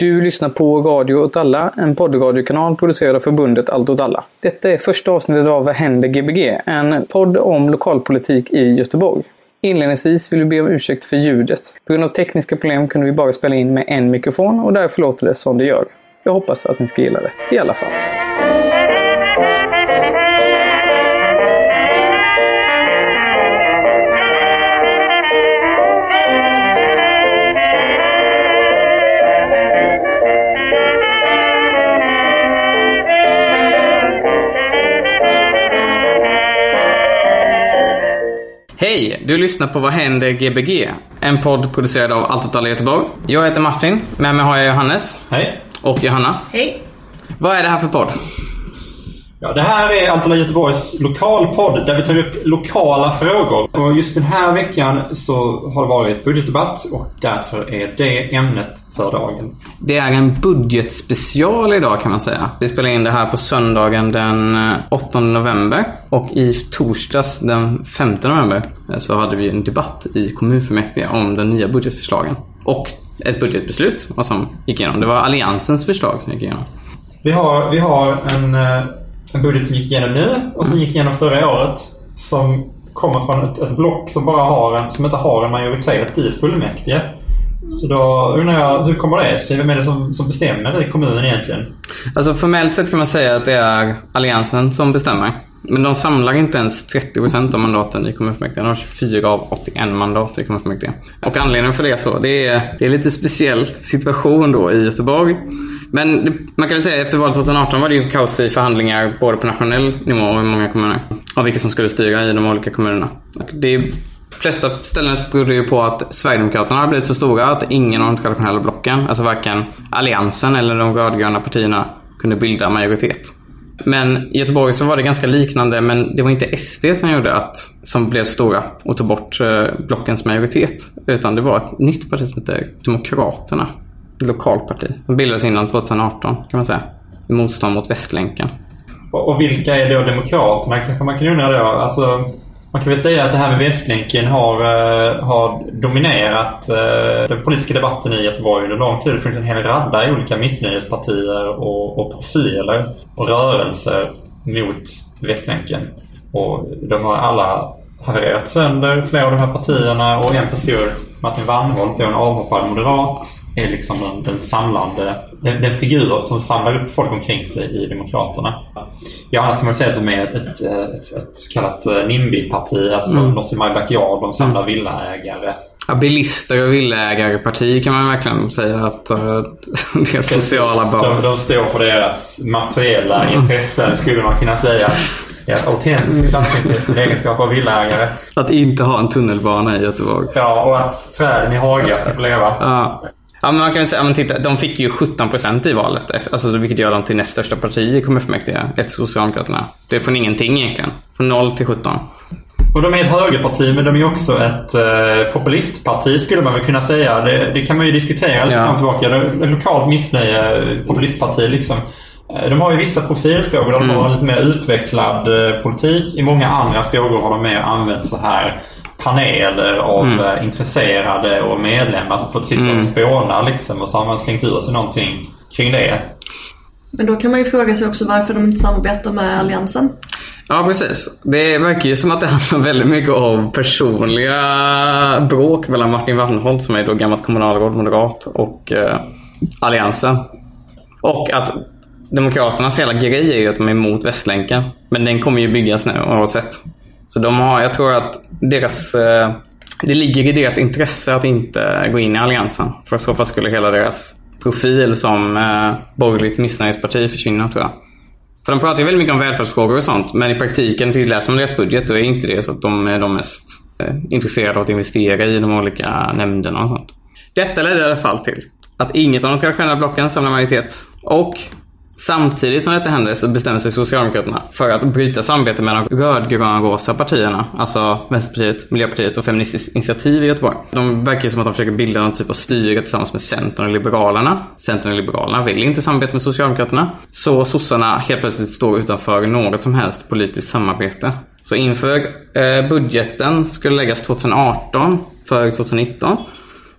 Du lyssnar på Radio åt alla, en poddradiokanal producerad av förbundet Allt åt alla. Detta är första avsnittet av Vad händer Gbg? En podd om lokalpolitik i Göteborg. Inledningsvis vill vi be om ursäkt för ljudet. På grund av tekniska problem kunde vi bara spela in med en mikrofon och därför låter det som det gör. Jag hoppas att ni ska gilla det, i alla fall. Hej! Du lyssnar på Vad händer Gbg? En podd producerad av Allt åt alla Göteborg. Jag heter Martin, med mig har jag Johannes. Hej. Och Johanna. Hej! Vad är det här för podd? Ja, det här är alla Göteborgs lokalpodd där vi tar upp lokala frågor. Och just den här veckan så har det varit budgetdebatt och därför är det ämnet för dagen. Det är en budgetspecial idag kan man säga. Vi spelar in det här på söndagen den 8 november. Och i torsdags den 5 november så hade vi en debatt i kommunfullmäktige om de nya budgetförslagen. Och ett budgetbeslut vad som gick igenom. Det var Alliansens förslag som gick igenom. Vi har, vi har en, en budget som gick igenom nu och som gick igenom förra året. Som kommer från ett, ett block som bara har en, som inte har en majoritet i fullmäktige. Så då undrar jag, hur kommer det sig? Vem är det som, som bestämmer i kommunen egentligen? Alltså formellt sett kan man säga att det är Alliansen som bestämmer. Men de samlar inte ens 30% av mandaten i kommunfullmäktige. De har 24 av 81 mandat i kommunfullmäktige. Och anledningen för det är så, det är, det är lite speciell situation då i Göteborg. Men det, man kan väl säga efter valet 2018 var det ju kaos i förhandlingar både på nationell nivå och i många kommuner. Av vilka som skulle styra i de olika kommunerna. Och det flesta ställen berodde ju på att Sverigedemokraterna har blivit så stora att ingen av de traditionella blocken, alltså varken Alliansen eller de rödgröna partierna, kunde bilda majoritet. Men i Göteborg så var det ganska liknande men det var inte SD som gjorde att, som blev stora och tog bort eh, blockens majoritet. Utan det var ett nytt parti som hette Demokraterna. Ett lokalparti. De bildades innan 2018 kan man säga. I motstånd mot Västlänken. Och, och vilka är då Demokraterna kanske man kan undra då? Alltså, man kan väl säga att det här med Västlänken har, eh, har dominerat eh, den politiska debatten i Göteborg under lång tid. Det finns en hel radda i olika missnöjespartier och, och profiler och rörelser mot Västlänken. Och de har alla havererat sönder, flera av de här partierna och en person, Martin Wannholt, är en avhoppad moderat, är liksom den, den samlande, den, den figur som samlar upp folk omkring sig i Demokraterna. Ja, annars kan man säga att de är ett, ett, ett, ett så kallat NIMBY-parti, alltså mm. något i My Backyard, de samlar mm. villaägare. Ja, bilister och villaägarparti kan man verkligen säga att uh, deras sociala bas. De, de står för deras materiella mm. intressen skulle man kunna säga. Ett autentiskt klassintresse i egenskap av villaägare. Att inte ha en tunnelbana i Göteborg. Ja, och att träden i Haga ska få leva. Ja. Ja, men man kan säga, men titta, de fick ju 17 procent i valet, alltså, vilket gör dem till näst största parti i kommunfullmäktige efter Socialdemokraterna. Det är från ingenting egentligen. Från 0 till 17. Och de är ett högerparti men de är också ett eh, populistparti skulle man väl kunna säga. Det, det kan man ju diskutera lite ja. fram och tillbaka. Lokalt missnöje, populistparti liksom. De har ju vissa profilfrågor där de har en lite mer utvecklad eh, politik. I många andra frågor har de mer använt så här paneler av mm. intresserade och medlemmar som fått sitta och mm. spåna liksom. Och så har man slängt ur sig någonting kring det. Men då kan man ju fråga sig också varför de inte samarbetar med Alliansen. Ja, precis. Det verkar ju som att det handlar väldigt mycket om personliga bråk mellan Martin Wallenholt som är då gammalt kommunalråd, moderat, och eh, Alliansen. Och att Demokraternas hela grej är ju att de är emot Västlänken. Men den kommer ju byggas nu oavsett. Så de har, jag tror att deras, eh, det ligger i deras intresse att inte gå in i Alliansen. För i så fall skulle hela deras profil som eh, borgerligt missnöjesparti försvinna tror jag. För de pratar ju väldigt mycket om välfärdsfrågor och sånt. Men i praktiken, till läser man deras budget, då är inte det så att de är de mest eh, intresserade av att investera i de olika nämnderna och sånt. Detta ledde i alla fall till att inget av de traditionella blocken samlar majoritet. Och Samtidigt som detta händer så bestämmer sig Socialdemokraterna för att bryta samarbetet med de rödgrön-rosa partierna, alltså Vänsterpartiet, Miljöpartiet och Feministiskt initiativ i Göteborg. De verkar ju som att de försöker bilda någon typ av styre tillsammans med Centern och Liberalerna. Centern och Liberalerna vill inte samarbeta med Socialdemokraterna. Så sossarna helt plötsligt står utanför något som helst politiskt samarbete. Så inför eh, budgeten skulle läggas 2018 för 2019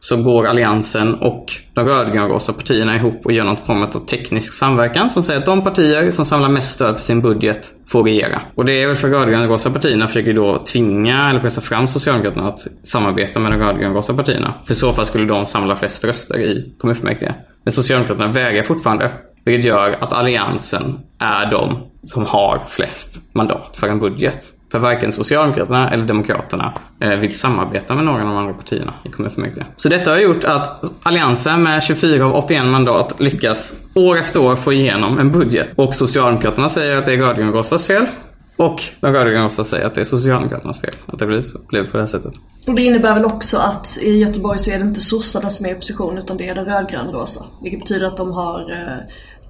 så går Alliansen och de rödgrönrosa partierna ihop och gör någon form av teknisk samverkan som säger att de partier som samlar mest stöd för sin budget får regera. Och det är väl för rödgrönrosa partierna försöker då tvinga eller pressa fram Socialdemokraterna att samarbeta med de rödgrönrosa partierna. För i så fall skulle de samla flest röster i kommunfullmäktige. Men Socialdemokraterna vägrar fortfarande. Vilket gör att Alliansen är de som har flest mandat för en budget. För varken Socialdemokraterna eller Demokraterna eh, vill samarbeta med någon av de andra partierna i kommunfullmäktige. Så detta har gjort att Alliansen med 24 av 81 mandat lyckas år efter år få igenom en budget. Och Socialdemokraterna säger att det är rödgrönrossas fel. Och de rödgrönrossa säger att det är Socialdemokraternas fel att det blev så, på det här sättet. Och det innebär väl också att i Göteborg så är det inte sossarna som är i opposition utan det är de rödgrönrosa. Vilket betyder att de har eh,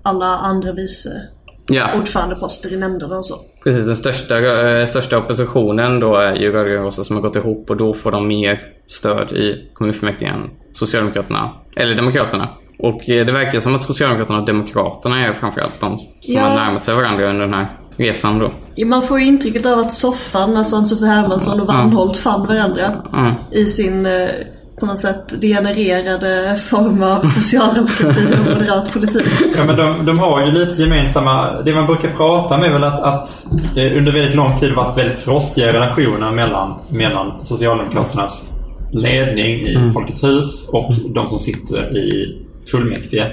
alla andra vice Ja, ordförandeposter i nämnderna och så. precis. Den största, eh, största oppositionen då är ju rödgrönrossa som har gått ihop och då får de mer stöd i kommunfullmäktige än Socialdemokraterna, eller Demokraterna. Och eh, det verkar som att Socialdemokraterna och Demokraterna är framförallt de som Ja. har närmat sig varandra under den här resan då. Man får ju intrycket av att soffan, alltså Ann-Sofie Hermansson och Wannholt fann varandra Mm. i sin eh, på något sätt degenererade form av socialdemokrati och moderat politik. Ja, men de, de har ju lite gemensamma... Det man brukar prata om är väl att, att det under väldigt lång tid varit väldigt frostiga relationer mellan, mellan Socialdemokraternas ledning i Folkets hus och de som sitter i fullmäktige.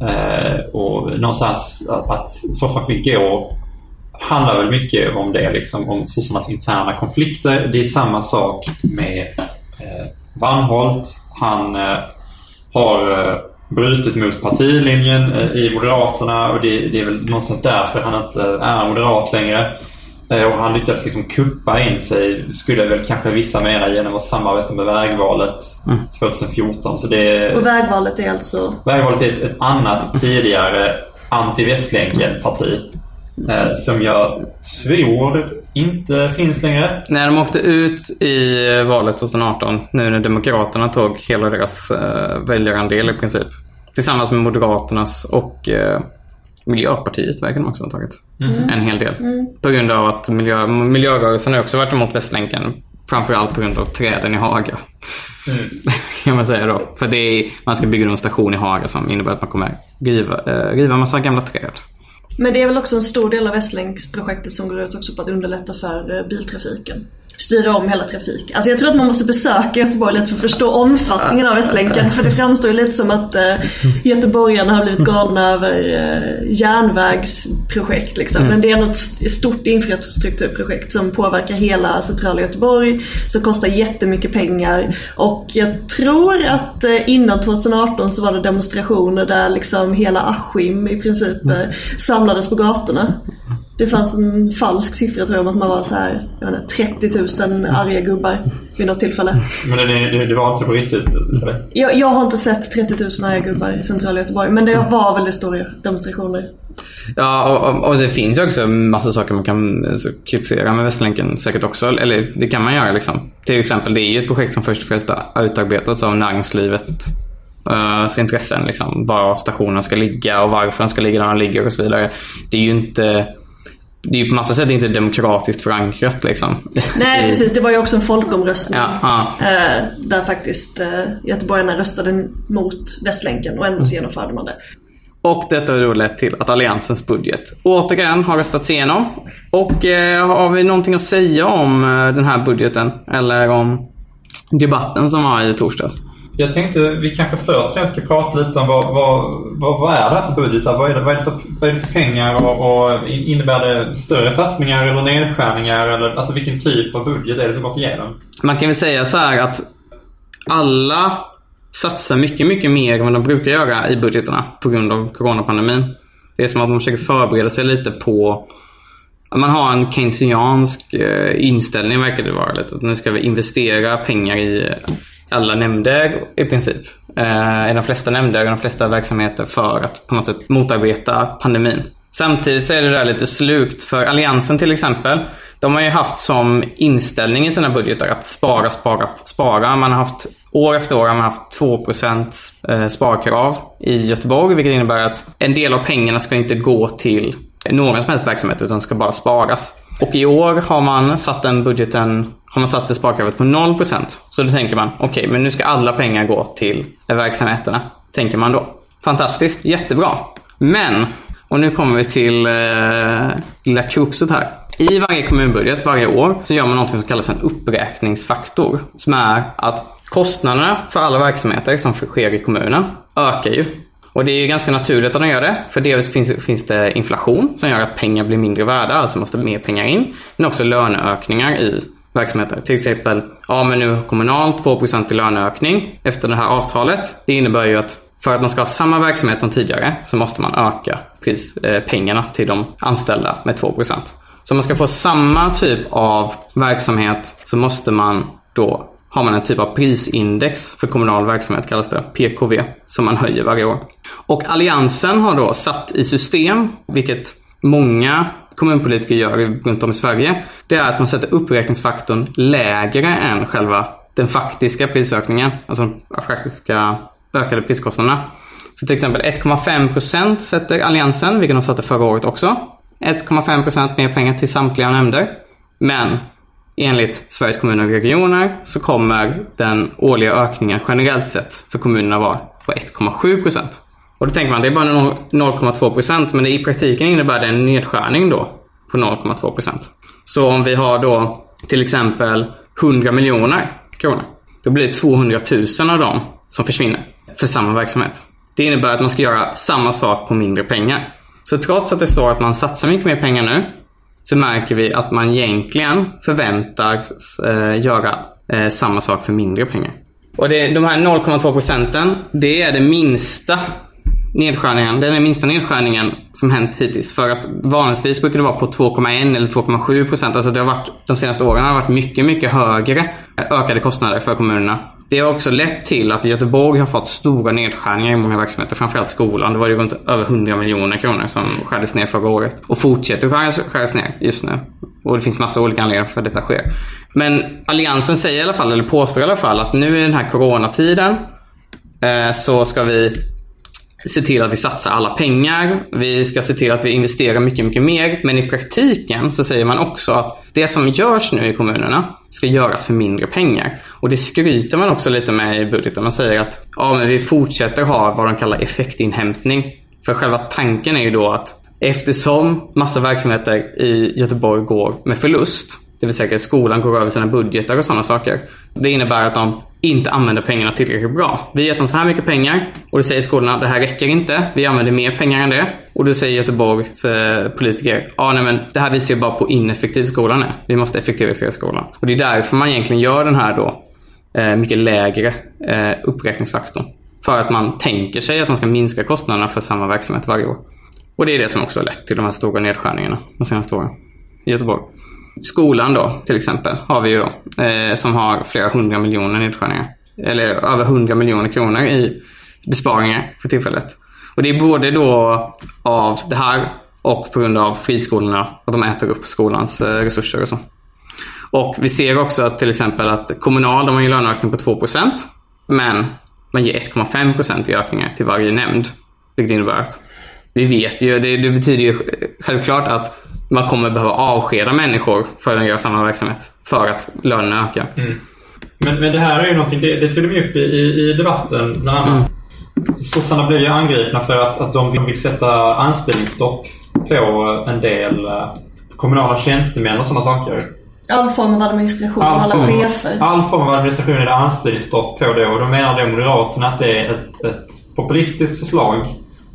Eh, och någonstans att, att soffan fick gå handlar väl mycket om det, liksom, om sossarnas interna konflikter. Det är samma sak med eh, Wannholt. Han eh, har eh, brutit mot partilinjen eh, i Moderaterna och det, det är väl någonstans därför han inte är moderat längre. Eh, och han lyckades liksom kuppa in sig, skulle väl kanske vissa mena, genom att samarbeta med Vägvalet 2014. Så det, Och vägvalet är alltså Vägvalet är ett, ett annat tidigare anti-Västlänken-parti. Eh, som jag tror inte finns längre. När de åkte ut i valet 2018, nu när Demokraterna tog hela deras eh, väljarandel i princip. Tillsammans med Moderaternas och eh, Miljöpartiet verkar de också ha tagit. En hel del. På grund av att miljö, miljörörelsen har också varit emot Västlänken. Framförallt på grund av träden i Haga. kan man säga då. För det är, man ska bygga en station i Haga som innebär att man kommer riva, eh, riva massa gamla träd. Men det är väl också en stor del av Västlänksprojektet som går ut också på att underlätta för eh, biltrafiken. Styra om hela trafiken. Alltså jag tror att man måste besöka Göteborg lite för att förstå omfattningen av Västlänken. För det framstår ju lite som att eh, göteborgarna har blivit galna över eh, järnvägsprojekt liksom. Men det är något st- stort infrastrukturprojekt som påverkar hela centrala Göteborg. Som kostar jättemycket pengar. Och jag tror att eh, innan 2018 så var det demonstrationer där liksom hela Askim i princip eh, samlades på gatorna. Det fanns en falsk siffra tror jag om att man var så här, jag vet inte, 30 000 arga gubbar vid något tillfälle. Men det, det, var inte så på riktigt? Eller? Jag, jag har inte sett 30 000 arga gubbar i centrala Göteborg men det var väldigt stora demonstrationer. Ja, och, och, och det finns ju också en massa saker man kan alltså, kritisera med Västlänken säkert också. Eller det kan man göra liksom. Till exempel, det är ju ett projekt som först och främst har utarbetats av näringslivet. Uh, intressen liksom. Var stationerna ska ligga och varför de ska ligga där de ligger och så vidare. Det är ju inte det är ju på massa sätt inte demokratiskt förankrat liksom. Nej I- precis, det var ju också en folkomröstning. Ja, ja. eh, där faktiskt eh, göteborgarna röstade mot Västlänken och ändå så genomförde man det. Och detta har då lett till att Alliansens budget återigen har röstats igenom. Och eh, har vi någonting att säga om den här budgeten? Eller om debatten som var i torsdags? Jag tänkte vi kanske först ska prata lite om vad, vad, vad, vad är det här för budgetar? Vad är det, vad är det, för, vad är det för pengar och, och innebär det större satsningar eller nedskärningar? Eller, alltså vilken typ av budget är det som gått igenom? Man kan väl säga så här att alla satsar mycket, mycket mer än vad de brukar göra i budgeterna på grund av coronapandemin. Det är som att de försöker förbereda sig lite på man har en keynesiansk eh, inställning verkar det vara lite. Att nu ska vi investera pengar i alla nämnder i princip. Eh, I de flesta nämnder och de flesta verksamheter för att på något sätt motarbeta pandemin. Samtidigt så är det där lite slukt för Alliansen till exempel. De har ju haft som inställning i sina budgetar att spara, spara, spara. Man har haft år efter år har man haft 2% eh, sparkrav i Göteborg. Vilket innebär att en del av pengarna ska inte gå till någon som helst verksamhet utan ska bara sparas. Och i år har man satt den budgeten, har man satt det sparkravet på 0%. Så då tänker man, okej, okay, men nu ska alla pengar gå till verksamheterna. Tänker man då. Fantastiskt, jättebra. Men, och nu kommer vi till eh, lilla kruxet här. I varje kommunbudget varje år så gör man något som kallas en uppräkningsfaktor. Som är att kostnaderna för alla verksamheter som sker i kommunen ökar ju. Och det är ju ganska naturligt att de gör det. För dels finns, finns det inflation som gör att pengar blir mindre värda, alltså måste mer pengar in. Men också löneökningar i verksamheter. Till exempel, ja men nu kommunalt 2% i löneökning efter det här avtalet. Det innebär ju att för att man ska ha samma verksamhet som tidigare så måste man öka pris, eh, pengarna till de anställda med 2%. Så om man ska få samma typ av verksamhet så måste man då har man en typ av prisindex för kommunal verksamhet, kallas det, PKV, som man höjer varje år. Och Alliansen har då satt i system, vilket många kommunpolitiker gör runt om i Sverige, det är att man sätter uppräkningsfaktorn lägre än själva den faktiska prisökningen, alltså de faktiska ökade priskostnaderna. Så till exempel 1,5% sätter Alliansen, vilket de satte förra året också. 1,5% mer pengar till samtliga nämnder. Men enligt Sveriges kommuner och regioner så kommer den årliga ökningen generellt sett för kommunerna vara på 1,7%. Och då tänker man det är bara 0,2% men i praktiken innebär det en nedskärning då på 0,2%. Så om vi har då till exempel 100 miljoner kronor. Då blir det 200 000 av dem som försvinner för samma verksamhet. Det innebär att man ska göra samma sak på mindre pengar. Så trots att det står att man satsar mycket mer pengar nu så märker vi att man egentligen förväntas eh, göra eh, samma sak för mindre pengar. Och det, de här 0,2 procenten, det är den minsta nedskärningen, det är den minsta nedskärningen som hänt hittills. För att vanligtvis brukar det vara på 2,1 eller 2,7 procent. Alltså det har varit, de senaste åren har det varit mycket, mycket högre ökade kostnader för kommunerna. Det har också lett till att Göteborg har fått stora nedskärningar i många verksamheter, framförallt skolan. Det var ju runt över 100 miljoner kronor som skärdes ner förra året och fortsätter skäras, skäras ner just nu. Och det finns massa olika anledningar för att detta sker. Men Alliansen säger i alla fall, eller påstår i alla fall, att nu i den här coronatiden eh, så ska vi se till att vi satsar alla pengar. Vi ska se till att vi investerar mycket, mycket mer. Men i praktiken så säger man också att det som görs nu i kommunerna ska göras för mindre pengar. Och det skryter man också lite med i budgeten. Man säger att ja, men vi fortsätter ha vad de kallar effektinhämtning. För själva tanken är ju då att eftersom massa verksamheter i Göteborg går med förlust det vill säga att skolan går över sina budgetar och sådana saker. Det innebär att de inte använder pengarna tillräckligt bra. Vi har gett dem så här mycket pengar och då säger skolorna att det här räcker inte. Vi använder mer pengar än det. Och då säger Göteborgs eh, politiker ja nej men det här visar ju bara på ineffektiv skolan är. Vi måste effektivisera skolan. Och det är därför man egentligen gör den här då eh, mycket lägre eh, uppräkningsfaktorn. För att man tänker sig att man ska minska kostnaderna för samma verksamhet varje år. Och det är det som också har lett till de här stora nedskärningarna de senaste åren i Göteborg. Skolan då till exempel har vi ju då, eh, som har flera hundra miljoner nedskärningar. Eller över hundra miljoner kronor i besparingar för tillfället. Och det är både då av det här och på grund av friskolorna att de äter upp skolans eh, resurser och så. Och vi ser också att till exempel att Kommunal de har en löneökning på 2% men man ger 1,5% i ökningar till varje nämnd. Vilket innebär att vi vet ju, det, det betyder ju självklart att man kommer behöva avskeda människor för att göra samma verksamhet. För att lönerna ökar. Mm. Men, men det här är ju någonting, det, det tog de upp i, i debatten bland annat. Mm. Sossarna blev ju angripna för att, att de vill sätta anställningsstopp på en del eh, kommunala tjänstemän och sådana saker. All form av administration, all alla form, chefer. All form av administration är det anställningsstopp på det och då menar då Moderaterna att det är ett, ett populistiskt förslag.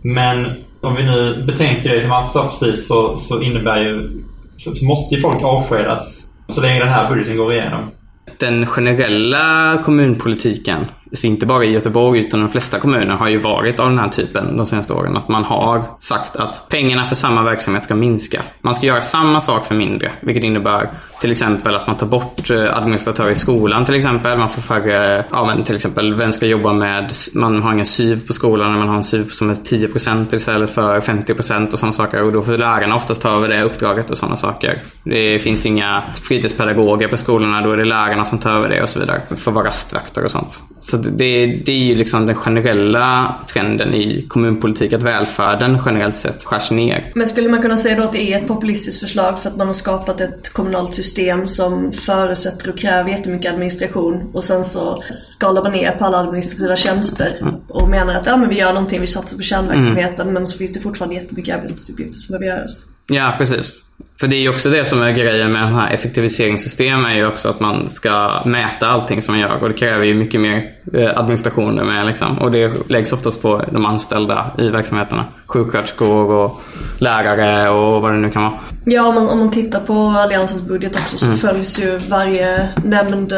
Men om vi nu betänker det som Assa sa precis så, så innebär ju så, så måste ju folk avskedas så länge den här budgeten går igenom. Den generella kommunpolitiken så inte bara i Göteborg utan de flesta kommuner har ju varit av den här typen de senaste åren. Att man har sagt att pengarna för samma verksamhet ska minska. Man ska göra samma sak för mindre. Vilket innebär till exempel att man tar bort eh, administratörer i skolan till exempel. Man får färre, ja men till exempel vem ska jobba med, man har ingen SYV på skolan. Man har en SYV som är 10% istället för 50% och sådana saker. Och då får lärarna oftast ta över det uppdraget och sådana saker. Det finns inga fritidspedagoger på skolorna. Då är det lärarna som tar över det och så vidare. För att vara rastvakter och sånt. Så det, det är ju liksom den generella trenden i kommunpolitik att välfärden generellt sett skärs ner. Men skulle man kunna säga då att det är ett populistiskt förslag för att man har skapat ett kommunalt system som förutsätter och kräver jättemycket administration och sen så skalar man ner på alla administrativa tjänster och menar att ja men vi gör någonting, vi satsar på kärnverksamheten men så finns det fortfarande jättemycket arbetsuppgifter som behöver göras. Ja, precis. För det är ju också det som är grejen med de här effektiviseringssystemen är ju också att man ska mäta allting som man gör och det kräver ju mycket mer eh, administration med liksom. Och det läggs oftast på de anställda i verksamheterna. Sjuksköterskor och lärare och vad det nu kan vara. Ja, om man, om man tittar på Alliansens budget också så följs ju varje nämnd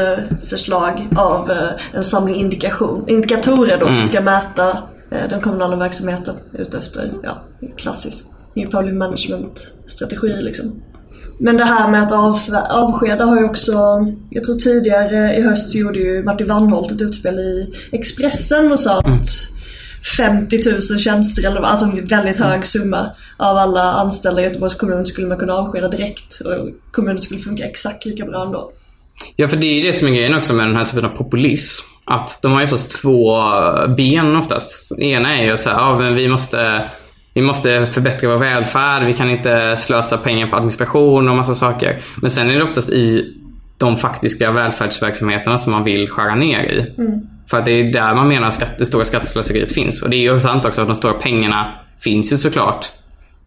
förslag av eh, en samling indikation, indikatorer då som ska mäta eh, den kommunala verksamheten utefter, ja, klassisk New Public Management strategi liksom. Men det här med att av, avskeda har ju också, jag tror tidigare i höst så gjorde ju Martin Wannholt ett utspel i Expressen och sa att 50 000 tjänster, eller alltså en väldigt hög summa av alla anställda i Göteborgs kommun skulle man kunna avskeda direkt och kommunen skulle funka exakt lika bra ändå. Ja, för det är ju det som är grejen också med den här typen av populism. Att de har ju oftast två ben oftast. Det ena är ju så här, ja men vi måste vi måste förbättra vår välfärd, vi kan inte slösa pengar på administration och massa saker. Men sen är det oftast i de faktiska välfärdsverksamheterna som man vill skära ner i. Mm. För att det är där man menar att det stora skatteslöseriet finns. Och det är ju sant också att de stora pengarna finns ju såklart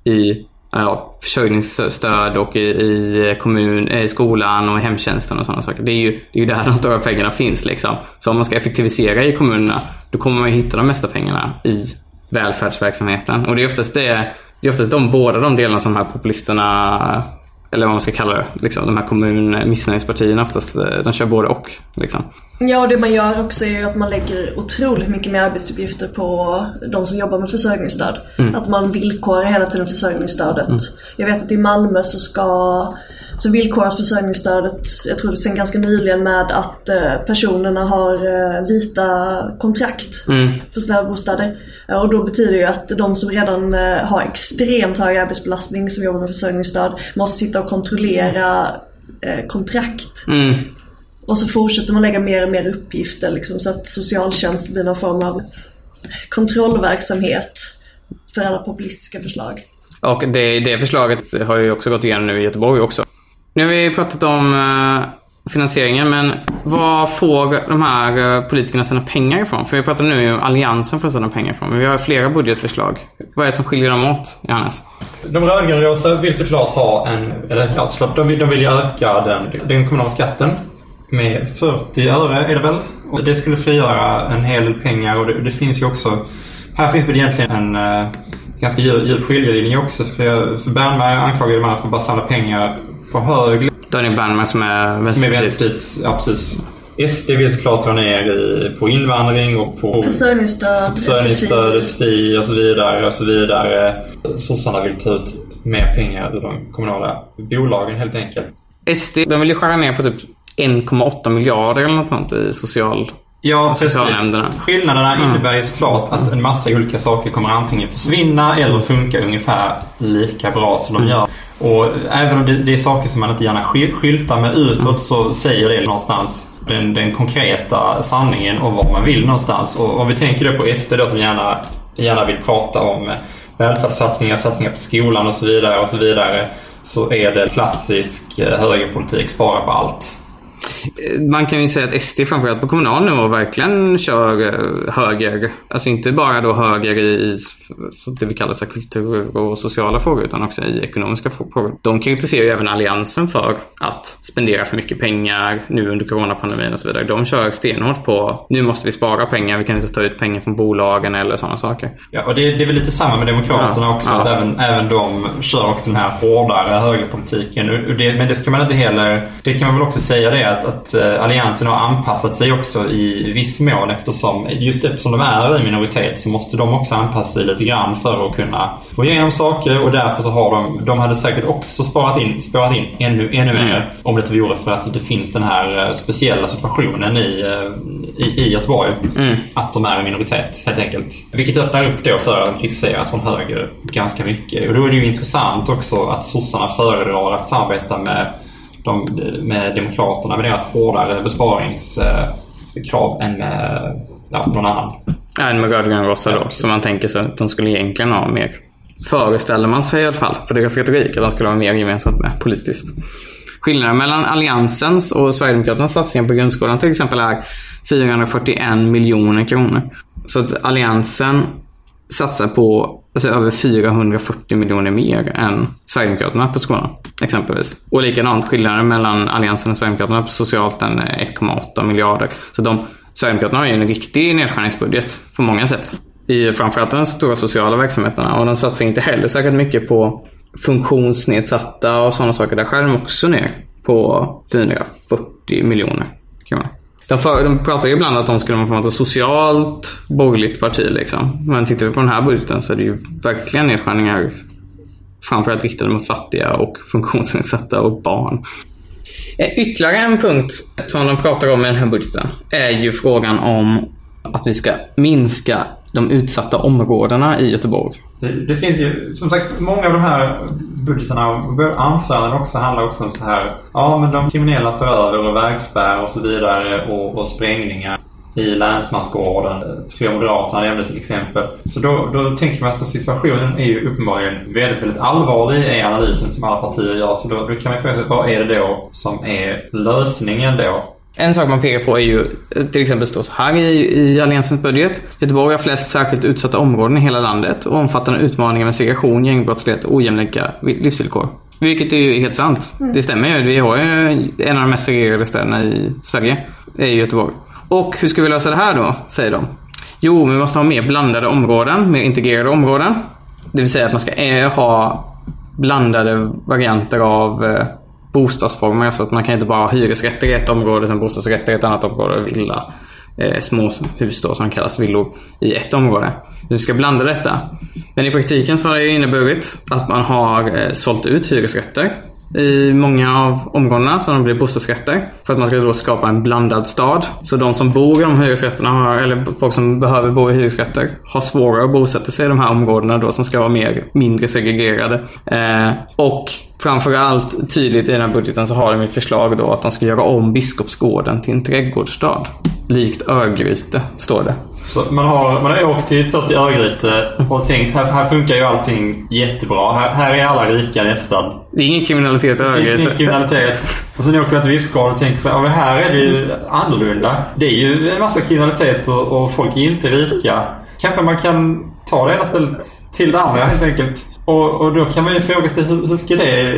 i ja, försörjningsstöd och i, i, kommun, i skolan och hemtjänsten och sådana saker. Det är, ju, det är ju där de stora pengarna finns. Liksom. Så om man ska effektivisera i kommunerna då kommer man ju hitta de mesta pengarna i välfärdsverksamheten. Och det är oftast, det, det är oftast de, båda de delarna som de här populisterna eller vad man ska kalla det, liksom, de här kommun missnöjespartierna oftast, de kör både och. Liksom. Ja, och det man gör också är att man lägger otroligt mycket mer arbetsuppgifter på de som jobbar med försörjningsstöd. Mm. Att man villkorar hela tiden försörjningsstödet. Mm. Jag vet att i Malmö så ska så villkoras försörjningsstödet, jag tror det sen ganska nyligen med att personerna har vita kontrakt mm. för sina bostäder. Och då betyder det ju att de som redan har extremt hög arbetsbelastning som jobbar med försörjningsstöd måste sitta och kontrollera kontrakt. Mm. Och så fortsätter man lägga mer och mer uppgifter liksom, så att socialtjänst blir någon form av kontrollverksamhet för alla populistiska förslag. Och det, det förslaget har ju också gått igenom nu i Göteborg också. Nu har vi pratat om eh, finansieringen men var får de här eh, politikerna sina pengar ifrån? För vi pratar nu om Alliansen får sina pengar ifrån men vi har flera budgetförslag. Vad är det som skiljer dem åt, Johannes? De rödgrönrosa vill såklart ha en, eller ja såklart, de vill, de vill öka den, den kommunala skatten med 40 öre är det väl. Och det skulle frigöra en hel del pengar och det, det finns ju också här finns väl egentligen en uh, ganska djup, djup skiljelinje också. För, för Bernberg anklagade man för att bara samla pengar på hög Daniel Bernberg som är Vänsterpartiet. Ja, precis. SD vill såklart dra ner i, på invandring och på försörjningsstöd, försörjningsstöd SFI och så vidare. Och så vidare. Sossarna vill ta ut mer pengar ur de kommunala bolagen helt enkelt. SD de vill ju skära ner på typ 1,8 miljarder eller något sånt i social Ja, precis. Skillnaderna mm. innebär ju såklart att en massa olika saker kommer antingen försvinna eller funka ungefär lika bra som de gör. Och även om det, det är saker som man inte gärna skyltar med utåt så säger det någonstans den, den konkreta sanningen om vad man vill någonstans. Och om vi tänker då på SD då som gärna, gärna vill prata om välfärdssatsningar, satsningar på skolan och så vidare och så vidare. Så är det klassisk högerpolitik, spara på allt. Man kan ju säga att SD framförallt på kommunal nivå verkligen kör eh, höger. Alltså inte bara då höger i det vi kallar så kultur och sociala frågor utan också i ekonomiska frågor. De kritiserar ju även Alliansen för att spendera för mycket pengar nu under coronapandemin och så vidare. De kör stenhårt på nu måste vi spara pengar, vi kan inte ta ut pengar från bolagen eller sådana saker. Ja, och det, det är väl lite samma med Demokraterna ja, också. Ja. Att även, även de kör också den här hårdare högerpolitiken. Det, men det ska man inte heller... Det kan man väl också säga det att, att eh, Alliansen har anpassat sig också i viss mån eftersom just eftersom de är i minoritet så måste de också anpassa sig lite grann för att kunna få igenom saker och därför så har de, de hade säkert också sparat in, sparat in ännu, ännu mm. mer om det inte vore för att det finns den här eh, speciella situationen i, eh, i, i Göteborg. Mm. Att de är en minoritet helt enkelt. Vilket öppnar upp då för att kritiseras från höger ganska mycket. Och då är det ju intressant också att sossarna föredrar att samarbeta med, de, med Demokraterna med deras hårdare besparingskrav än med ja, någon annan. En med rödgrön-rosa då, Ja, som man tänker sig att de skulle egentligen ha mer. Föreställer man sig i alla fall, på deras retorik, att de skulle ha mer gemensamt med politiskt. Skillnaden mellan Alliansens och Sverigedemokraternas satsningar på grundskolan till exempel är 441 miljoner kronor. Så att Alliansen satsar på alltså, över 440 miljoner mer än Sverigedemokraterna på skolan. Exempelvis. Och likadant skillnaden mellan Alliansen och Sverigedemokraterna på socialt den är 1,8 miljarder. Så de, Sverigedemokraterna har ju en riktig nedskärningsbudget på många sätt. I framförallt de stora sociala verksamheterna. Och de satsar inte heller särskilt mycket på funktionsnedsatta och sådana saker. Där skär de också ner på 440 miljoner kronor. De, för, de pratar ju ibland att de skulle vara ett socialt borgerligt parti. Liksom. Men tittar vi på den här budgeten så är det ju verkligen nedskärningar framförallt riktade mot fattiga och funktionsnedsatta och barn. Eh, ytterligare en punkt som de pratar om i den här budgeten är ju frågan om att vi ska minska de utsatta områdena i Göteborg. Det, det finns ju, som sagt, många av de här budgetarna och anföranden också handlar också om så här. Ja, men de kriminella tar över och vägspärr och så vidare och, och sprängningar i länsmansgården. Tre Moderaterna nämnde till exempel. Så då, då tänker man att situationen är ju uppenbarligen väldigt, väldigt allvarlig i analysen som alla partier gör. Så då, då kan man fråga sig, vad är det då som är lösningen då? En sak man pekar på är ju till exempel står så här i, i Alliansens budget. Göteborg har flest särskilt utsatta områden i hela landet och omfattande utmaningar med segregation, gängbrottslighet och ojämlika livsvillkor. Vilket är ju helt sant. Det stämmer ju. Vi har ju en av de mest segregerade städerna i Sverige. Det är Göteborg. Och hur ska vi lösa det här då? Säger de. Jo, vi måste ha mer blandade områden, mer integrerade områden. Det vill säga att man ska eh, ha blandade varianter av eh, bostadsformer. Så att man kan inte bara ha hyresrätter i ett område, sen bostadsrätter i ett annat område, villa, eh, små hus då som kallas villor i ett område. Vi ska blanda detta. Men i praktiken så har det inneburit att man har eh, sålt ut hyresrätter i många av områdena så de blir bostadsrätter. För att man ska då skapa en blandad stad. Så de som bor i de hyresrätterna, har, eller folk som behöver bo i hyresrätter, har svårare att bosätta sig i de här områdena då som ska vara mer, mindre segregerade. Eh, och framförallt tydligt i den här budgeten så har de ett förslag då att de ska göra om Biskopsgården till en trädgårdsstad. Likt Örgryte, står det. Så man har, man har åkt till först till Örgryte och tänkt här, här funkar ju allting jättebra. Här, här är alla rika nästan. Det är ingen kriminalitet i Det finns ingen kriminalitet. Och sen åker man till Biskopsgården och tänker så här, "Ja, men här är det ju annorlunda. Det är ju en massa kriminalitet och, och folk är inte rika. Kanske man kan ta det ena stället till det andra helt enkelt. Och, och då kan man ju fråga sig hur, hur ska det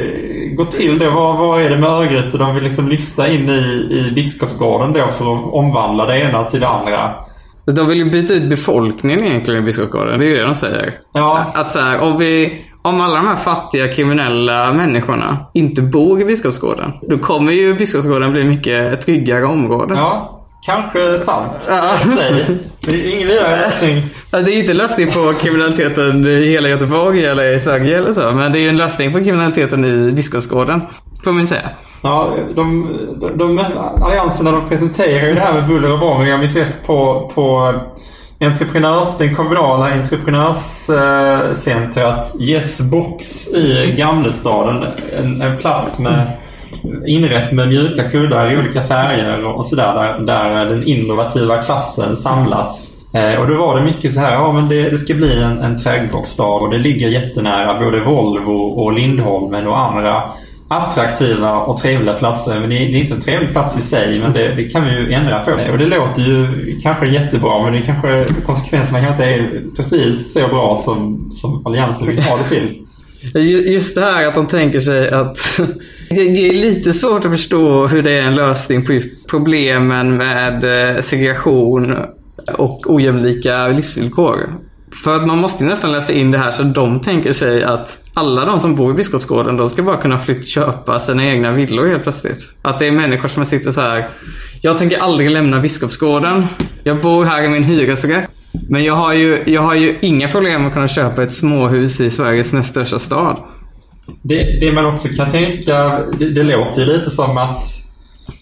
gå till då? Vad, vad är det med Örgryte de vill liksom lyfta in i, i Biskopsgården då för att omvandla det ena till det andra? De vill ju byta ut befolkningen egentligen i Biskopsgården. Det är ju det de säger. Ja. Att så här, om, vi, om alla de här fattiga kriminella människorna inte bor i Biskopsgården. Då kommer ju Biskopsgården bli mycket tryggare område. Ja, kanske sant. Ja. Det är ingen vidare lösning. Det är ju inte lösning på kriminaliteten i hela Göteborg eller i Sverige eller så. Men det är ju en lösning på kriminaliteten i Biskopsgården. Får man ju säga. Ja, de, de, de allianserna de presenterar ju det här med buller och bång. Jag har sett på, på entreprenörs, den kommunala entreprenörscentret eh, Yesbox i Gamlestaden. En, en plats med inrett med mjuka kuddar i olika färger och sådär där, där den innovativa klassen samlas. Eh, och då var det mycket så här, ja men det, det ska bli en, en trädgårdsstad och det ligger jättenära både Volvo och Lindholmen och andra attraktiva och trevliga platser. Men det är, inte en trevlig plats i sig men det, det kan vi ju ändra på. Och det låter ju kanske jättebra men det kanske, konsekvenserna kanske inte är precis så bra som, som Alliansen vill ha det till. Just det här att de tänker sig att det är lite svårt att förstå hur det är en lösning på just problemen med eh, segregation och ojämlika livsvillkor. För att man måste ju nästan läsa in det här så de tänker sig att alla de som bor i Biskopsgården de ska bara kunna flytta köpa sina egna villor helt plötsligt. Att det är människor som sitter så här. Jag tänker aldrig lämna Biskopsgården. Jag bor här i min hyresrätt. Men jag har ju, jag har ju inga problem att kunna köpa ett småhus i Sveriges näst största stad. Det, det man också kan tänka, det, det låter ju lite som att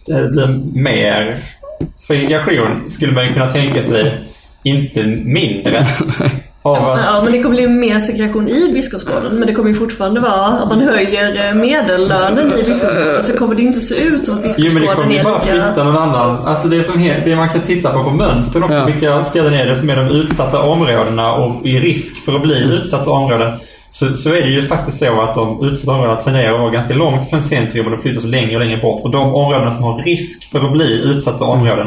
det blir mer segregation skulle man ju kunna tänka sig. Inte mindre. Av att, Ja, men det kommer bli mer segregation i Biskopsgården. Men det kommer ju fortfarande vara, om man höjer eh, medellönen i Biskopsgården så kommer det inte se ut som att Jo men det Biskopsgården kommer ju är bara flytta lika... någon annan. Alltså det, som det man kan titta på på mönster också. Ja. Vilka ställen är det som är de utsatta områdena och i risk för att bli Mm. utsatta områden. Så, så är det ju faktiskt så att de utsatta områdena tenderar att vara ganska långt från centrum och de flyttas längre och längre bort. Och de områdena som har risk för att bli utsatta områden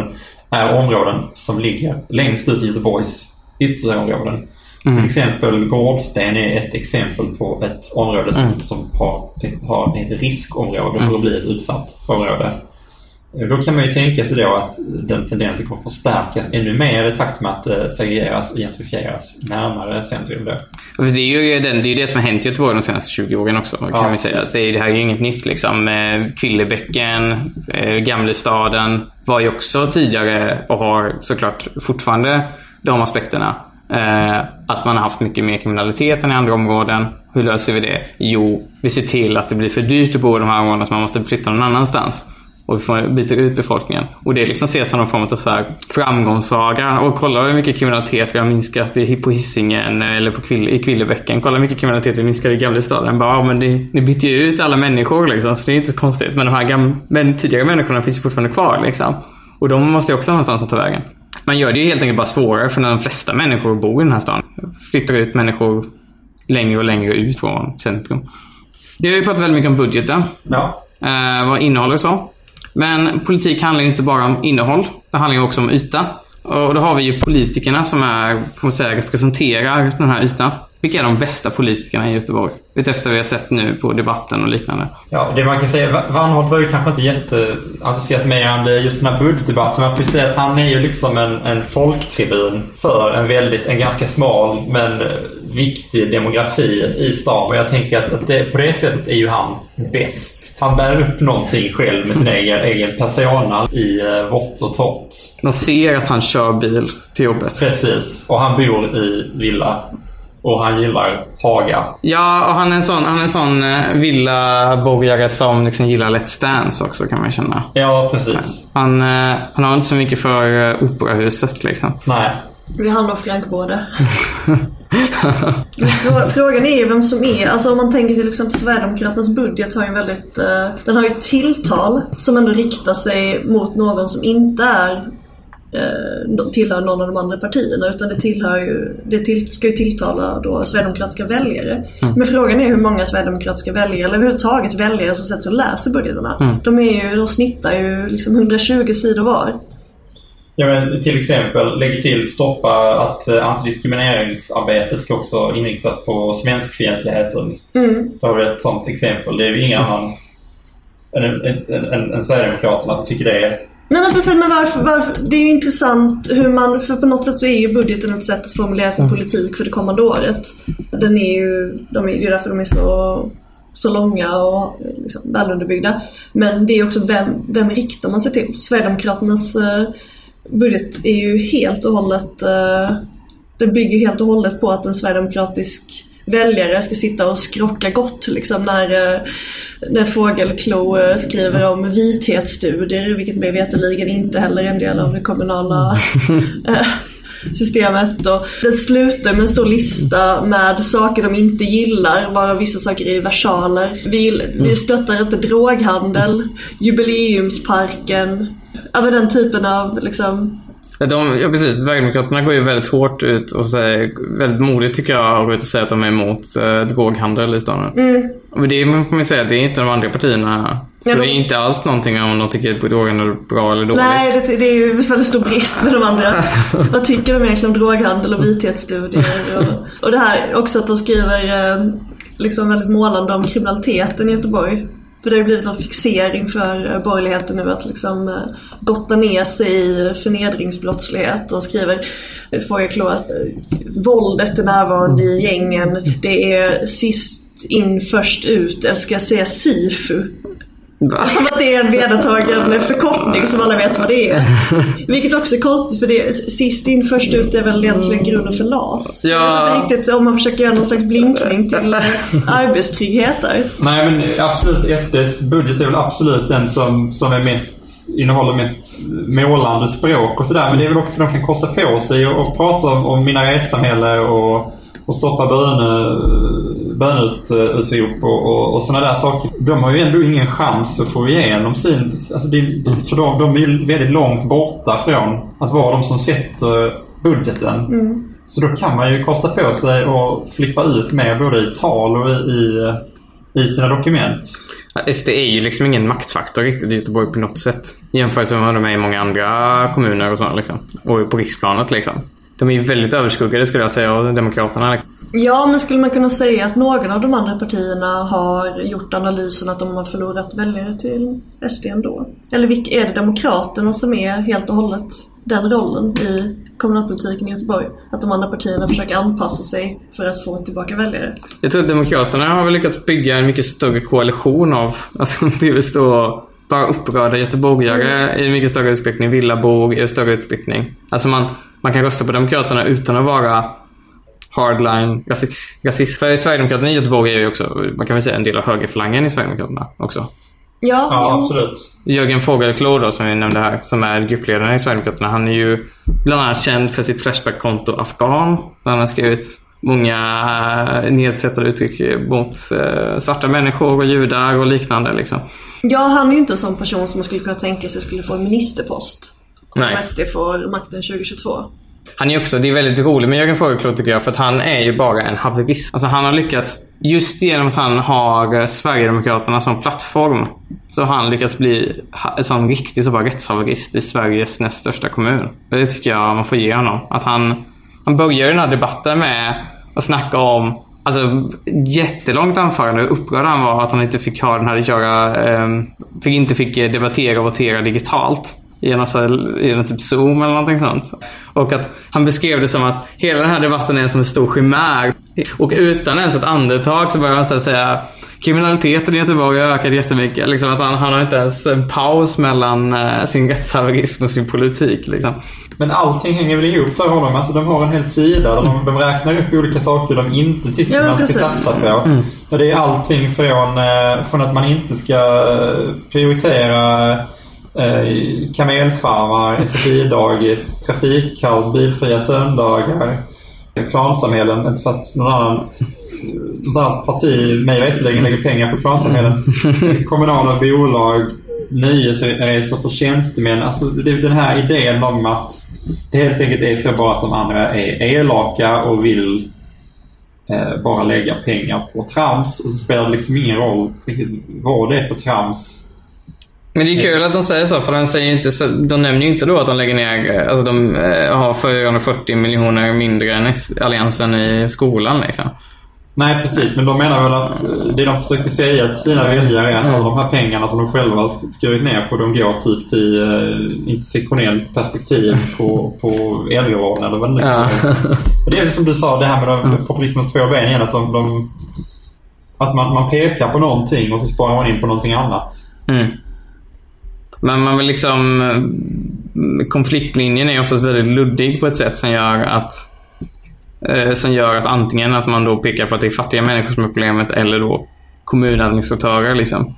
är områden som ligger längst ut i Göteborgs ytterområden. Mm. Till exempel Gårdsten är ett exempel på ett område som, Mm. som har, har ett riskområde för att bli ett utsatt område. Då kan man ju tänka sig då att den tendensen kommer förstärkas ännu mer i takt med att det segregeras och gentrifieras närmare centrum. Då. Det är ju den, det, är det som har hänt i Göteborg de senaste 20 åren också. Kan Ja, vi säga. Det, är, det här är ju inget nytt. Liksom. Eh, Kvillebäcken, eh, Gamlestaden var ju också tidigare och har såklart fortfarande de aspekterna. Eh, att man har haft mycket mer kriminalitet än i andra områden. Hur löser vi det? Jo, vi ser till att det blir för dyrt att bo i de här områdena så man måste flytta någon annanstans. Och vi får byta ut befolkningen. Och det liksom ses som någon form av så här framgångssaga. Och kolla hur mycket kriminalitet vi har minskat på Hisingen eller på Kville, i Kvillebäcken. Kolla hur mycket kriminalitet vi minskade i Gamlestaden. Bara, men ni, ni bytte ju ut alla människor liksom, så det är inte så konstigt. Men de här gam, men tidigare människorna finns ju fortfarande kvar liksom. Och de måste ju också ha någonstans att ta vägen. Man gör det ju helt enkelt bara svårare för när de flesta människor bor i den här stan. Flyttar ut människor längre och längre ut från centrum. Vi har ju pratat väldigt mycket om budgeten. Ja. Eh, vad innehåller så. Men politik handlar ju inte bara om innehåll. Det handlar ju också om yta. Och då har vi ju politikerna som är, får man säga, representerar den här ytan. Vilka är de bästa politikerna i Göteborg? Utefter vi har sett nu på debatten och liknande. Ja, det man kan säga, Wannholt var ju kanske inte jätteentusiasmerande just den här budgetdebatten. Man får ju säga att han är ju liksom en, en folktribun för en väldigt, en ganska smal men viktig demografi i stan. Och jag tänker att, att det, på det sättet är ju han bäst. Han bär upp någonting själv med sin egen, egen persona i eh, vått och torrt. Man ser att han kör bil till jobbet. Precis. Och han bor i villa. Och han gillar Haga. Ja, och han är en sån, han är en sån eh, villaborgare som liksom gillar Let's Dance också kan man känna. Ja, precis. Han, eh, han har inte så mycket för uh, operahuset liksom. Nej. Vi handlar både. Frå- Frågan är ju vem som är, alltså om man tänker till exempel Sverigedemokraternas budget har ju en väldigt, eh, den har ju ett tilltal som ändå riktar sig mot någon som inte är eh, tillhör någon av de andra partierna utan det tillhör ju, det till, ska ju tilltala då sverigedemokratiska väljare. Men frågan är hur många sverigedemokratiska väljare, eller överhuvudtaget väljare som sätter sig och läser budgeterna. De, är ju, de snittar ju liksom 120 sidor var. Ja, men till exempel lägg till stoppa att eh, antidiskrimineringsarbetet ska också inriktas på svenskfientligheten. Mm. Då har vi ett sånt exempel. Det är ju ingen annan än, än, än, än, än Sverigedemokraterna som tycker det är... Nej men precis, men varför, varför? Det är ju intressant hur man, för på något sätt så är ju budgeten ett sätt att formulera sin politik för det kommande året. Den är ju, de är, det är därför de är så, så långa och liksom välunderbyggda. Men det är också vem, vem riktar man sig till? Sverigedemokraternas eh, budget är ju helt och hållet, eh, det bygger helt och hållet på att en sverigedemokratisk väljare ska sitta och skrocka gott liksom när, när Fågelklo eh, skriver om vithetsstudier, vilket mig veterligen inte heller är en del av det kommunala eh, systemet. Och den slutar med en stor lista med saker de inte gillar, varav vissa saker är versaler. Vi, vi stöttar inte droghandel, jubileumsparken, men den typen av liksom De, ja precis, Sverigedemokraterna går ju väldigt hårt ut och säger, väldigt modigt tycker jag, att gå ut och säga att de är emot eh, droghandel i stan. Mm. Och det får man säga, det är inte de andra partierna. Så Ja, det de- är inte alls någonting om de tycker att droghandel är bra eller dåligt. Nej, det, det är ju väldigt stor brist med de andra. Vad tycker de egentligen om droghandel och vithetsstudier? Och, och det här också att de skriver eh, liksom väldigt målande om kriminaliteten i Göteborg. För det har ju blivit en fixering för eh, borgerligheten nu att liksom eh, gotta ner sig i förnedringsbrottslighet och skriver Fågelklå att våldet är närvarande i gängen. Det är sist in först ut, eller ska jag säga SIFU? Va? Som att det är en vedertagen förkortning som alla vet vad det är. Vilket också är konstigt för det sist in först ut är väl egentligen grunden för LAS. Ja. Jag vet inte riktigt om man försöker göra någon slags blinkning till eh, arbetstrygghet där. Nej men absolut, SDs budget är väl absolut den som, som är mest innehåller mest målande språk och sådär. Men det är väl också för att de kan kosta på sig och prata om, om minaretsamhälle och, och stoppa böneutrop och, och, och sådana där saker. De har ju ändå ingen chans att få igenom sin... Alltså det, för de, de är väldigt långt borta från att vara de som sätter budgeten. Mm. Så då kan man ju kosta på sig och flippa ut mer både i tal och i, i sina dokument. SD är ju liksom ingen maktfaktor riktigt i Göteborg på något sätt. Jämfört med vad de är i många andra kommuner och så liksom. Och på riksplanet liksom. De är väldigt överskuggade skulle jag säga av Demokraterna. Liksom. Ja, men skulle man kunna säga att några av de andra partierna har gjort analysen att de har förlorat väljare till SD ändå? Eller vilka är det Demokraterna som är helt och hållet den rollen i kommunalpolitiken i Göteborg? Att de andra partierna försöker anpassa sig för att få tillbaka väljare? Jag tror att Demokraterna har väl lyckats bygga en mycket större koalition av, alltså det vill stå bara upprörda göteborgare i mycket större utsträckning, villabor i större utsträckning. Alltså man, man kan rösta på Demokraterna utan att vara hardline rasist. För Sverigedemokraterna i Göteborg är ju också, man kan väl säga en del av högerfalangen i Sverigedemokraterna också. Ja, Ja, absolut. Jörgen Fågelklo då, som vi nämnde här, som är gruppledaren i Sverigedemokraterna. Han är ju bland annat känd för sitt Flashback-konto Afghan. Där han har skrivit många eh, nedsättande uttryck mot eh, svarta människor och judar och liknande. Liksom. ja, han är ju inte en sån person som man skulle kunna tänka sig skulle få en ministerpost. Nej. Om SD får makten 2022. Han är också, det är väldigt roligt med Jörgen Fågelklo tycker jag, för att han är ju bara en haverist. Alltså han har lyckats, just genom att han har eh, Sverigedemokraterna som plattform, så har han lyckats bli en sån riktig så bara rättshaverist i Sveriges näst största kommun. Det tycker jag man får ge honom. Att han, han börjar den här debatten med att snacka om Alltså jättelångt anförande. Hur upprörd han var att han inte fick ha den här köra, ehm, fick inte fick eh, debattera och votera digitalt. I en, alltså, i en typ Zoom eller någonting sånt. Och att han beskrev det som att hela den här debatten är som en stor chimär. Och utan ens ett andetag så börjar han så att säga Kriminaliteten i Göteborg har ökat jättemycket. Liksom att han, han har inte ens en paus mellan eh, sin rättshaverism och sin politik. Liksom. Men allting hänger väl ihop för honom. Alltså de har en hel sida där de, de räknar upp olika saker de inte tycker Ja, man ska satsa på. Och det är allting från, eh, från att man inte ska eh, prioritera eh, kamelfarmar, SFI-dagis, trafikkaos, bilfria söndagar, klansamhällen. Inte för att någon annan, något annat parti mig veterligen lägger pengar på klansamhällen. Kommunala bolag, nöjesresor för tjänstemän. Alltså det är den här idén om att det helt enkelt är så bara att de andra är elaka och vill eh, bara lägga pengar på trams. Och så spelar det liksom ingen roll vad det är för trams. Men det är kul att de säger så, för de, säger inte så, de nämner ju inte då att de lägger ner, alltså de eh, har 440 miljoner mindre än Alliansen i skolan. Liksom. Nej precis, men de menar väl att eh, det de försöker säga till sina väljare är att alla de här pengarna som de själva skurit ner på de går typ till eh, intersektionellt perspektiv på, på äldrevården eller vad det nu kan Ja. Det är som du sa, det här med de, populismens två ben igen. Att, de, de, att man, man pekar på någonting och så sparar man in på någonting annat. Mm. Men man vill liksom... Eh, konfliktlinjen är oftast väldigt luddig på ett sätt som gör att eh, som gör att antingen att man då pekar på att det är fattiga människor som är problemet eller då kommunadministratörer. Liksom.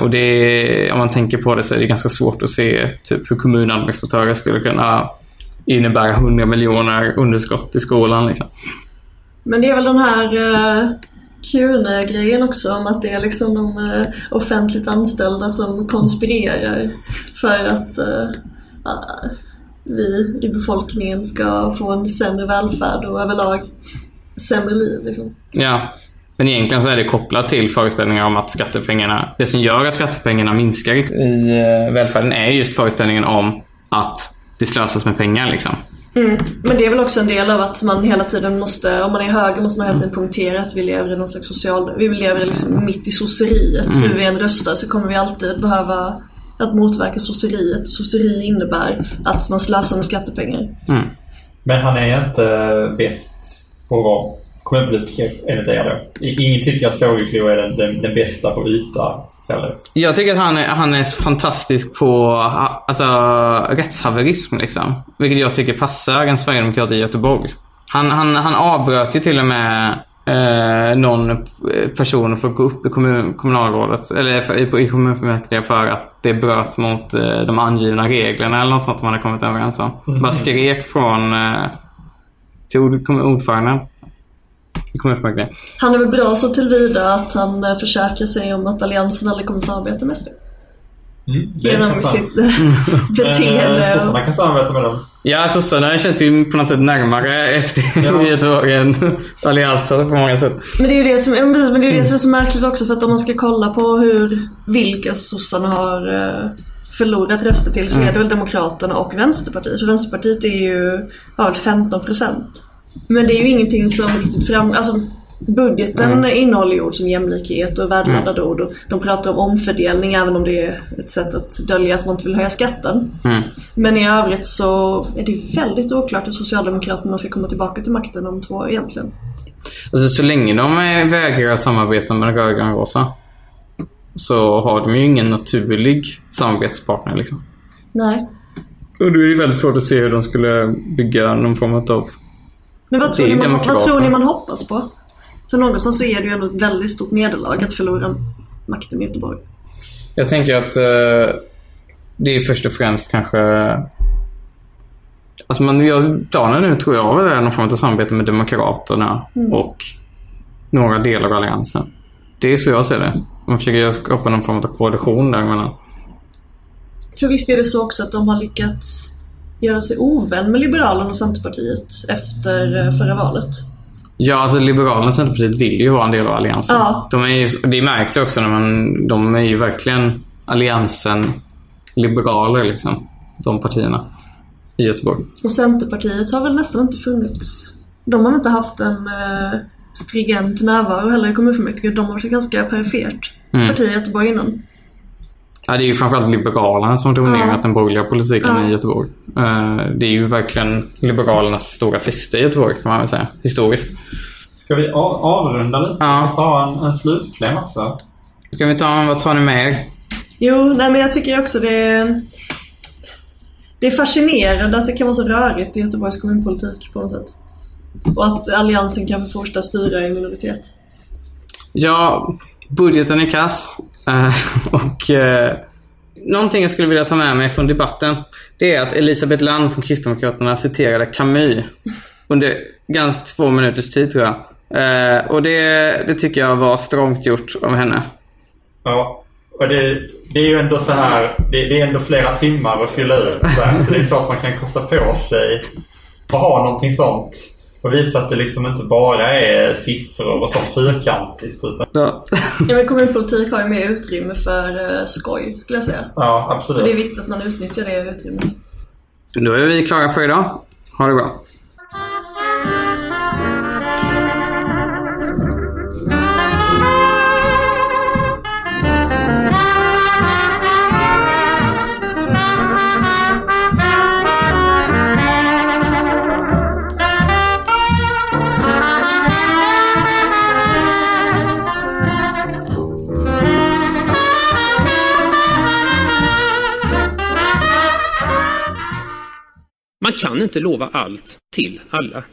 Och det, om man tänker på det så är det ganska svårt att se typ, hur kommunadministratörer skulle kunna innebära 100 miljoner underskott i skolan. Liksom. Men det är väl den här eh, Kune-grejen också om att det är liksom de eh, offentligt anställda som konspirerar för att uh, vi i befolkningen ska få en sämre välfärd och överlag sämre liv. Liksom. Ja, men egentligen så är det kopplat till föreställningar om att skattepengarna, det som gör att skattepengarna minskar i välfärden är just föreställningen om att det slösas med pengar liksom. Mm. Men det är väl också en del av att man hela tiden måste, om man är höger måste man hela tiden punktera att vi lever i någon slags social, vi lever liksom mitt i sosseriet. Hur vi än röstar så kommer vi alltid behöva att motverka sosseriet. Sosseri innebär att man slösar med skattepengar. Mm. Men han är inte bäst på att vara kommunpolitiker enligt er då? I- Ingen tycker att Fågelklo är den, den, den bästa på yta heller? Jag tycker att han är, han är fantastisk på alltså, rättshaverism. Liksom. Vilket jag tycker passar en sverigedemokrat i Göteborg. Han, han, han avbröt ju till och med eh, någon person får gå upp i kommun, kommunalrådet eller i kommunfullmäktige för att det bröt mot eh, de angivna reglerna eller något sånt man hade kommit överens om. Mm. Bara skrek från eh, till ordföranden i kommunfullmäktige. Han är väl bra så tillvida att han eh, försäkrar sig om att Alliansen aldrig kommer samarbeta med SD. Mm, Genom sitt beteende. Eh, sossarna kan samarbeta med dem. Ja, sossarna känns ju på något sätt närmare SD ja. i Göteborg än Alliansen på många sätt. Men det är ju det som, men det är det som är så märkligt också för att om man ska kolla på hur vilka sossarna har eh, förlorat röster till så är det mm. väl Demokraterna och Vänsterpartiet. Så Vänsterpartiet är ju, har 15 procent. Men det är ju ingenting som riktigt fram... Alltså, budgeten mm. innehåller ju ord som jämlikhet och värdeladdade mm. ord. Och de pratar om omfördelning även om det är ett sätt att dölja att man inte vill höja skatten. Mm. Men i övrigt så är det väldigt oklart hur Socialdemokraterna ska komma tillbaka till makten om två år egentligen. Alltså så länge de vägrar samarbeta med den rödgrönrosa så har de ju ingen naturlig samarbetspartner liksom. Nej. Och det är ju väldigt svårt att se hur de skulle bygga någon form av men vad tror, ni man, vad tror ni man hoppas på? För någonstans så är det ju ändå ett väldigt stort nederlag att förlora makten i Göteborg. Jag tänker att eh, det är först och främst kanske... Alltså man gör planen nu tror jag väl är någon form av samarbete med Demokraterna mm. och några delar av Alliansen. Det är så jag ser det. Man försöker skapa någon form av koalition däremellan. För visst är det så också att de har lyckats göra sig ovän med Liberalerna och Centerpartiet efter eh, förra valet. Ja, alltså Liberalerna och Centerpartiet vill ju vara en del av Alliansen. Ja. De är ju, det märks ju också när man, de är ju verkligen Alliansen liberaler liksom. De partierna i Göteborg. Och Centerpartiet har väl nästan inte funnits. De har inte haft en eh, stringent närvaro heller i kommunfullmäktige. De har varit ganska perifert mm. parti i Göteborg innan. Ja, det är ju framförallt Liberalerna som har dominerat ja. den borgerliga politiken ja. i Göteborg. Eh, det är ju verkligen Liberalernas stora fäste i Göteborg kan man väl säga, historiskt. Ska vi avrunda lite? Ja. Och ta en, en slutkläm också? Ska vi ta, vad tar ni med er? Jo, nej men jag tycker också det är, det är fascinerande att det kan vara så rörigt i Göteborgs kommunpolitik på något sätt. Och att Alliansen kan få fortsätta styra i minoritet. Ja, budgeten är kass. Uh, och uh, någonting jag skulle vilja ta med mig från debatten. Det är att Elisabeth Land från Kristdemokraterna citerade Camus. Under ganska två minuters tid tror jag. Uh, och det, det tycker jag var strångt gjort av henne. Ja, och det, det är ju ändå så här. Det, det, är ändå flera timmar att fylla ut. Så, så det är klart man kan kosta på sig att ha någonting sånt. Och visa att det liksom inte bara är siffror och sånt fyrkantigt. Utan... Ja. ja men kommunpolitik har ju mer utrymme för uh, skoj skulle jag säga. Ja absolut. Och det är viktigt att man utnyttjar det utrymmet. Då är vi klara för idag. Ha det bra. Man kan inte lova allt till alla.